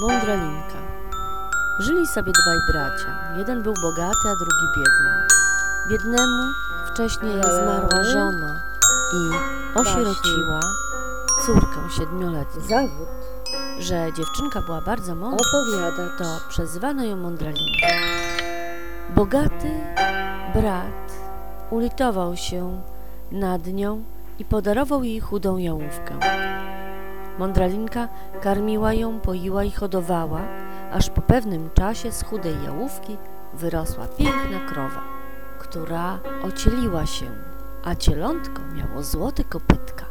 Mądralinka. Żyli sobie dwaj bracia. Jeden był bogaty, a drugi biedny. Biednemu wcześniej zmarła żona i osierociła córkę siedmioletnią. Zawód Że dziewczynka była bardzo mądra, opowiadać. to przezywano ją Mądralinką. Bogaty brat ulitował się nad nią i podarował jej chudą jałówkę. Mądralinka karmiła ją, poiła i hodowała, aż po pewnym czasie z chudej jałówki wyrosła piękna krowa, która ocieliła się, a cielątko miało złote kopytka.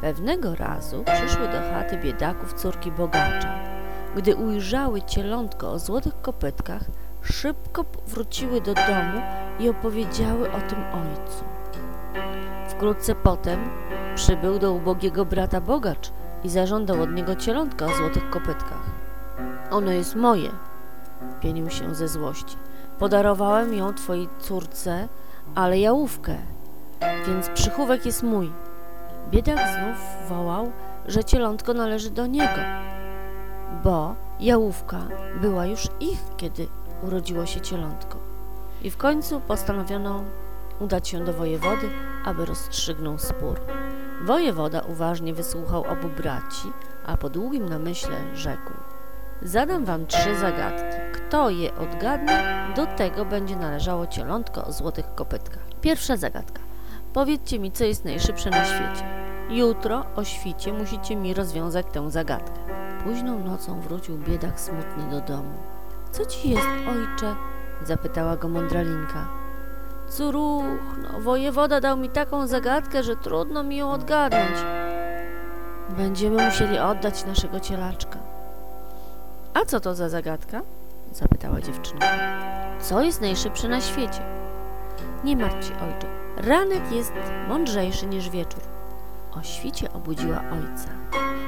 Pewnego razu przyszły do chaty biedaków córki bogacza. Gdy ujrzały cielątko o złotych kopytkach, szybko wróciły do domu i opowiedziały o tym ojcu. Wkrótce potem przybył do ubogiego brata bogacz i zażądał od niego cielątka o złotych kopytkach. Ono jest moje, pienił się ze złości. Podarowałem ją twojej córce, ale jałówkę, więc przychówek jest mój. Biedak znów wołał, że cielątko należy do niego, bo jałówka była już ich, kiedy urodziło się cielątko. I w końcu postanowiono udać się do wojewody, aby rozstrzygnął spór. Wojewoda uważnie wysłuchał obu braci, a po długim namyśle rzekł: Zadam wam trzy zagadki. Kto je odgadnie, do tego będzie należało cielątko o złotych kopytkach. Pierwsza zagadka. Powiedzcie mi, co jest najszybsze na świecie. Jutro o świcie musicie mi rozwiązać tę zagadkę. Późną nocą wrócił biedak smutny do domu. Co ci jest, ojcze? zapytała go mądralinka. Córuchno, wojewoda dał mi taką zagadkę, że trudno mi ją odgadnąć. Będziemy musieli oddać naszego cielaczka. A co to za zagadka? zapytała dziewczynka. Co jest najszybsze na świecie? Nie martw się, ojcze. Ranek jest mądrzejszy niż wieczór. O świcie obudziła ojca.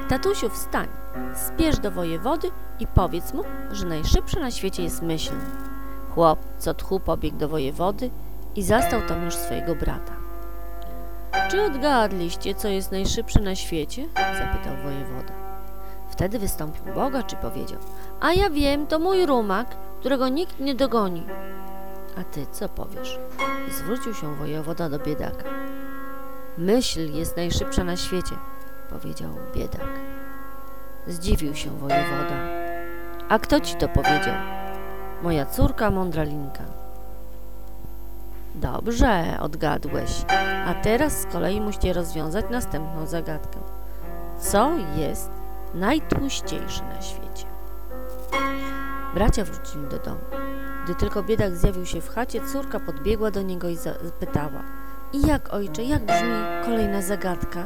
Tatusiu, wstań, spiesz do wojewody i powiedz mu, że najszybsze na świecie jest myśl. Chłop, co tchu, pobiegł do wojewody i zastał tam już swojego brata. Czy odgadliście, co jest najszybsze na świecie? zapytał wojewoda. Wtedy wystąpił bogacz i powiedział: A ja wiem, to mój rumak, którego nikt nie dogoni. A ty co powiesz? Zwrócił się wojewoda do biedaka. Myśl jest najszybsza na świecie, powiedział biedak. Zdziwił się wojewoda. A kto ci to powiedział? Moja córka mądralinka. Dobrze, odgadłeś. A teraz z kolei musicie rozwiązać następną zagadkę. Co jest najtłuściejsze na świecie? Bracia wrócili do domu. Gdy tylko biedak zjawił się w chacie, córka podbiegła do niego i zapytała: I jak, ojcze, jak brzmi kolejna zagadka?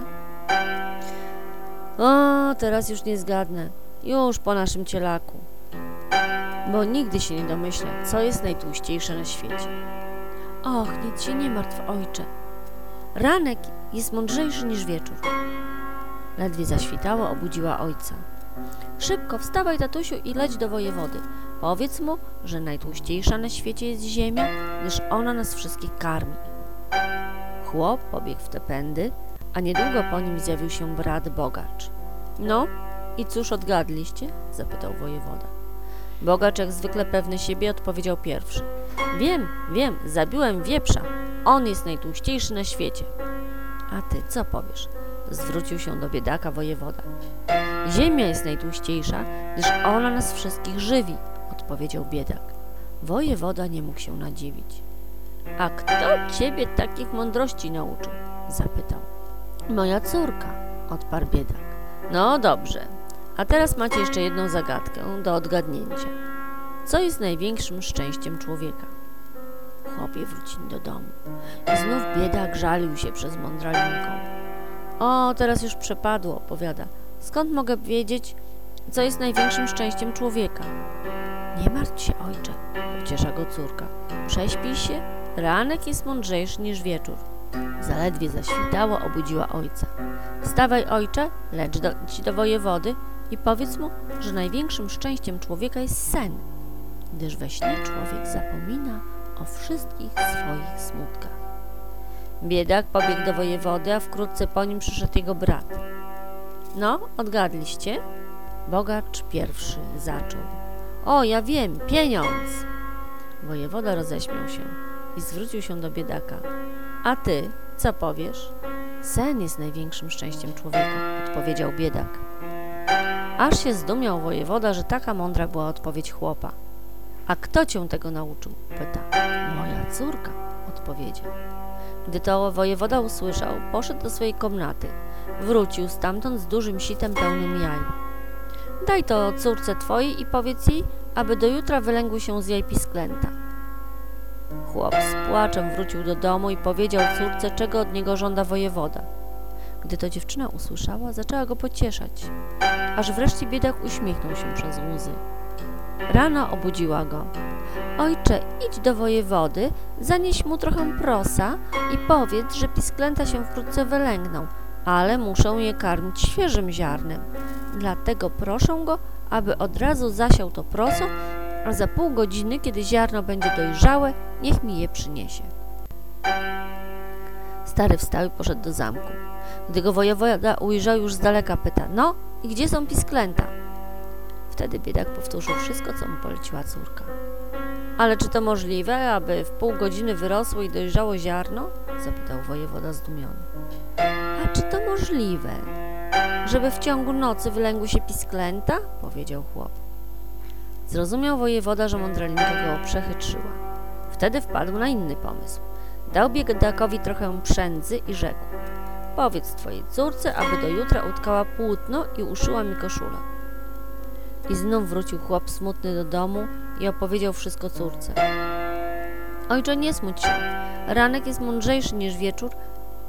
O, teraz już nie zgadnę. Już po naszym cielaku. Bo nigdy się nie domyślę, co jest najtłuściejsze na świecie. Och, nic się nie martw, ojcze. Ranek jest mądrzejszy niż wieczór. Ledwie zaświtało, obudziła ojca. Szybko wstawaj, tatusiu, i leć do wojewody. Powiedz mu, że najtłuściejsza na świecie jest ziemia, gdyż ona nas wszystkich karmi. Chłop pobiegł w te pędy, a niedługo po nim zjawił się brat bogacz. No, i cóż odgadliście? zapytał wojewoda. Bogacz, jak zwykle pewny siebie, odpowiedział pierwszy. Wiem, wiem, zabiłem wieprza. On jest najtłuściejszy na świecie. A ty co powiesz? Zwrócił się do biedaka wojewoda. Ziemia jest najtłuściejsza, gdyż ona nas wszystkich żywi, odpowiedział biedak. Wojewoda nie mógł się nadziwić. A kto ciebie takich mądrości nauczył? zapytał. Moja córka, odparł biedak. No dobrze, a teraz macie jeszcze jedną zagadkę do odgadnięcia. Co jest największym szczęściem człowieka? Chłopie wrócili do domu. I znów biedak żalił się przez mądralinką. O, teraz już przepadło, powiada. Skąd mogę wiedzieć, co jest największym szczęściem człowieka? Nie martw się, ojcze, pociesza go córka. Prześpij się, ranek jest mądrzejszy niż wieczór. Zaledwie zaświtało, obudziła ojca. Wstawaj, ojcze, lecz do, ci do wojewody i powiedz mu, że największym szczęściem człowieka jest sen, gdyż we śnie człowiek zapomina o wszystkich swoich smutkach. Biedak pobiegł do wojewody, a wkrótce po nim przyszedł jego brat. No, odgadliście? Bogacz pierwszy zaczął. O, ja wiem, pieniądz! Wojewoda roześmiał się i zwrócił się do biedaka. A ty, co powiesz? Sen jest największym szczęściem człowieka, odpowiedział biedak. Aż się zdumiał wojewoda, że taka mądra była odpowiedź chłopa. A kto cię tego nauczył? pyta. Moja córka, odpowiedział. Gdy to wojewoda usłyszał, poszedł do swojej komnaty. Wrócił stamtąd z dużym sitem pełnym jaj. Daj to córce twojej i powiedz jej, aby do jutra wylęgły się z jaj pisklęta. Chłop z płaczem wrócił do domu i powiedział córce, czego od niego żąda wojewoda. Gdy to dziewczyna usłyszała, zaczęła go pocieszać, aż wreszcie biedak uśmiechnął się przez łzy. Rano obudziła go. Ojcze, idź do wojewody, zanieś mu trochę prosa i powiedz, że pisklęta się wkrótce wylęgną, ale muszę je karmić świeżym ziarnem. Dlatego proszę go, aby od razu zasiał to proso, a za pół godziny, kiedy ziarno będzie dojrzałe, niech mi je przyniesie. Stary wstał i poszedł do zamku. Gdy go wojewoda ujrzał już z daleka, pyta, no i gdzie są pisklęta? Wtedy biedak powtórzył wszystko, co mu poleciła córka. Ale czy to możliwe, aby w pół godziny wyrosło i dojrzało ziarno? Zapytał wojewoda zdumiony. A czy to możliwe, żeby w ciągu nocy wylęgły się pisklęta? Powiedział chłop. Zrozumiał wojewoda, że mądralinka go przechytrzyła. Wtedy wpadł na inny pomysł. Dał biedakowi trochę przędzy i rzekł. Powiedz twojej córce, aby do jutra utkała płótno i uszyła mi koszulę. I znów wrócił chłop smutny do domu i opowiedział wszystko córce. Ojcze, nie smuć się. Ranek jest mądrzejszy niż wieczór,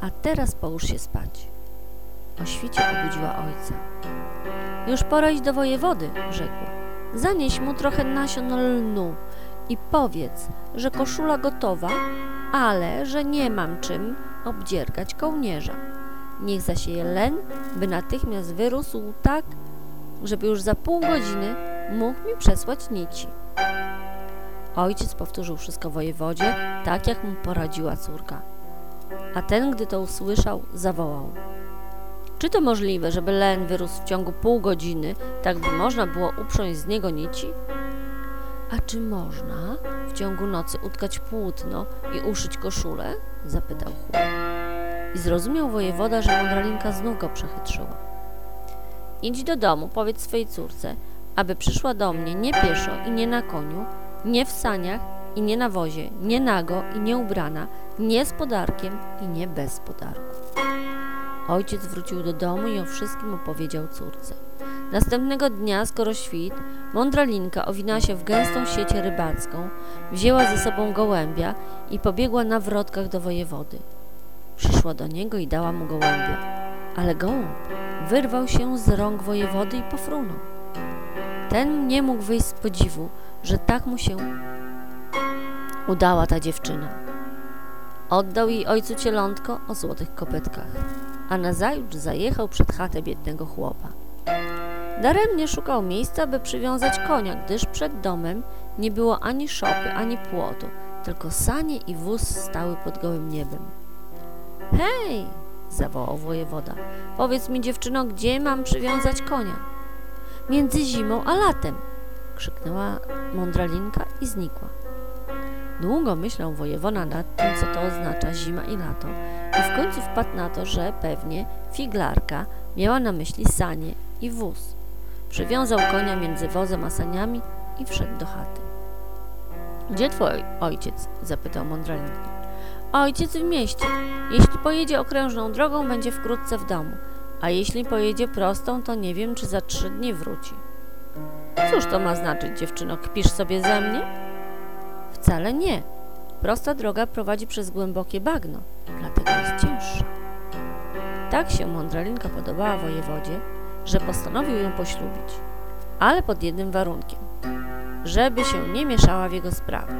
a teraz połóż się spać. O świcie obudziła ojca. Już pora iść do wojewody, rzekła. Zanieś mu trochę nasion lnu i powiedz, że koszula gotowa, ale że nie mam czym obdziergać kołnierza. Niech zasieje len, by natychmiast wyrósł tak, żeby już za pół godziny mógł mi przesłać nici. Ojciec powtórzył wszystko wojewodzie, tak jak mu poradziła córka. A ten, gdy to usłyszał, zawołał. Czy to możliwe, żeby len wyrósł w ciągu pół godziny, tak by można było uprząść z niego nici? A czy można w ciągu nocy utkać płótno i uszyć koszulę? zapytał chłop. I zrozumiał wojewoda, że mądralinka znów go przechytrzyła. Idź do domu, powiedz swojej córce, aby przyszła do mnie nie pieszo i nie na koniu, nie w saniach i nie na wozie, nie nago i nie ubrana, nie z podarkiem i nie bez podarku. Ojciec wrócił do domu i o wszystkim opowiedział córce. Następnego dnia, skoro świt, mądra linka owinęła się w gęstą sieć rybacką, wzięła ze sobą gołębia i pobiegła na wrotkach do wojewody. Przyszła do niego i dała mu gołębia, ale gołąb wyrwał się z rąk wojewody i pofrunął. Ten nie mógł wyjść z podziwu, że tak mu się udała ta dziewczyna. Oddał jej ojcu cielątko o złotych kopytkach, a nazajutrz zajechał przed chatę biednego chłopa. Daremnie szukał miejsca, by przywiązać konia, gdyż przed domem nie było ani szopy, ani płotu, tylko sanie i wóz stały pod gołym niebem. Hej! Zawołał wojewoda. Powiedz mi, dziewczyno, gdzie mam przywiązać konia? Między zimą a latem, krzyknęła mądralinka i znikła. Długo myślał wojewoda nad tym, co to oznacza zima i lato i w końcu wpadł na to, że pewnie figlarka miała na myśli sanie i wóz. Przywiązał konia między wozem a saniami i wszedł do chaty. Gdzie twój ojciec? zapytał mądralinka. Ojciec w mieście. Jeśli pojedzie okrężną drogą, będzie wkrótce w domu, a jeśli pojedzie prostą, to nie wiem, czy za trzy dni wróci. Cóż to ma znaczyć, dziewczyno, kpisz sobie ze mnie? Wcale nie. Prosta droga prowadzi przez głębokie bagno, dlatego jest cięższa. Tak się mądralinka podobała wojewodzie, że postanowił ją poślubić, ale pod jednym warunkiem, żeby się nie mieszała w jego sprawy.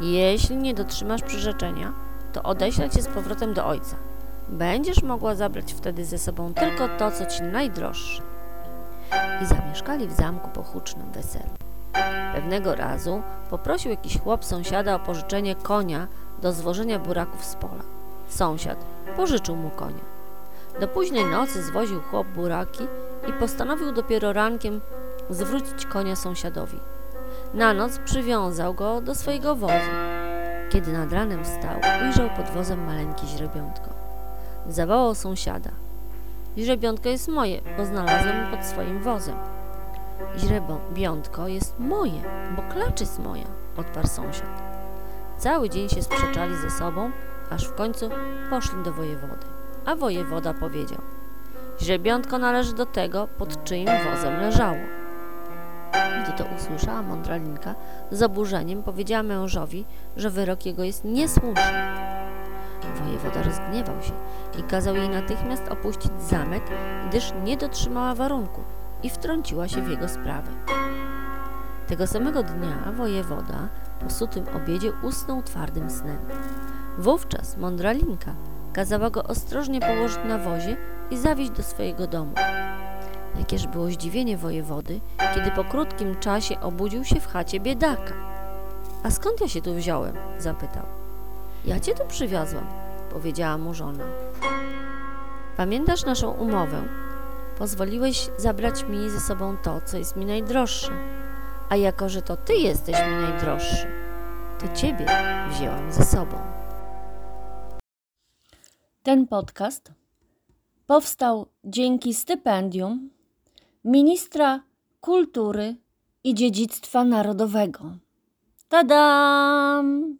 Jeśli nie dotrzymasz przyrzeczenia, to odeślę cię z powrotem do ojca. Będziesz mogła zabrać wtedy ze sobą tylko to, co ci najdroższe. I zamieszkali w zamku po hucznym weselu. Pewnego razu poprosił jakiś chłop sąsiada o pożyczenie konia do zwożenia buraków z pola. Sąsiad pożyczył mu konia. Do późnej nocy zwoził chłop buraki, i postanowił dopiero rankiem zwrócić konia sąsiadowi. Na noc przywiązał go do swojego wozu. Kiedy nad ranem wstał, ujrzał pod wozem maleńkie źrebiątko. Zawołał sąsiada. Źrebiątko jest moje, bo znalazłem pod swoim wozem. Źrebiątko jest moje, bo klacz jest moja, odparł sąsiad. Cały dzień się sprzeczali ze sobą, aż w końcu poszli do wojewody. A wojewoda powiedział: Źrebiątko należy do tego, pod czyim wozem leżało. To usłyszała mądralinka, z oburzeniem powiedziała mężowi, że wyrok jego jest niesłuszny. Wojewoda rozgniewał się i kazał jej natychmiast opuścić zamek, gdyż nie dotrzymała warunku i wtrąciła się w jego sprawy. Tego samego dnia wojewoda po sutym obiedzie usnął twardym snem. Wówczas mądralinka kazała go ostrożnie położyć na wozie i zawieźć do swojego domu. Jakież było zdziwienie wojewody, kiedy po krótkim czasie obudził się w chacie biedaka. A skąd ja się tu wziąłem? zapytał. Ja cię tu przywiozłam, powiedziała mu żona. Pamiętasz naszą umowę? Pozwoliłeś zabrać mi ze sobą to, co jest mi najdroższe. A jako, że to ty jesteś mi najdroższy, to ciebie wzięłam ze sobą. Ten podcast powstał dzięki stypendium ministra kultury i dziedzictwa narodowego. Tadam!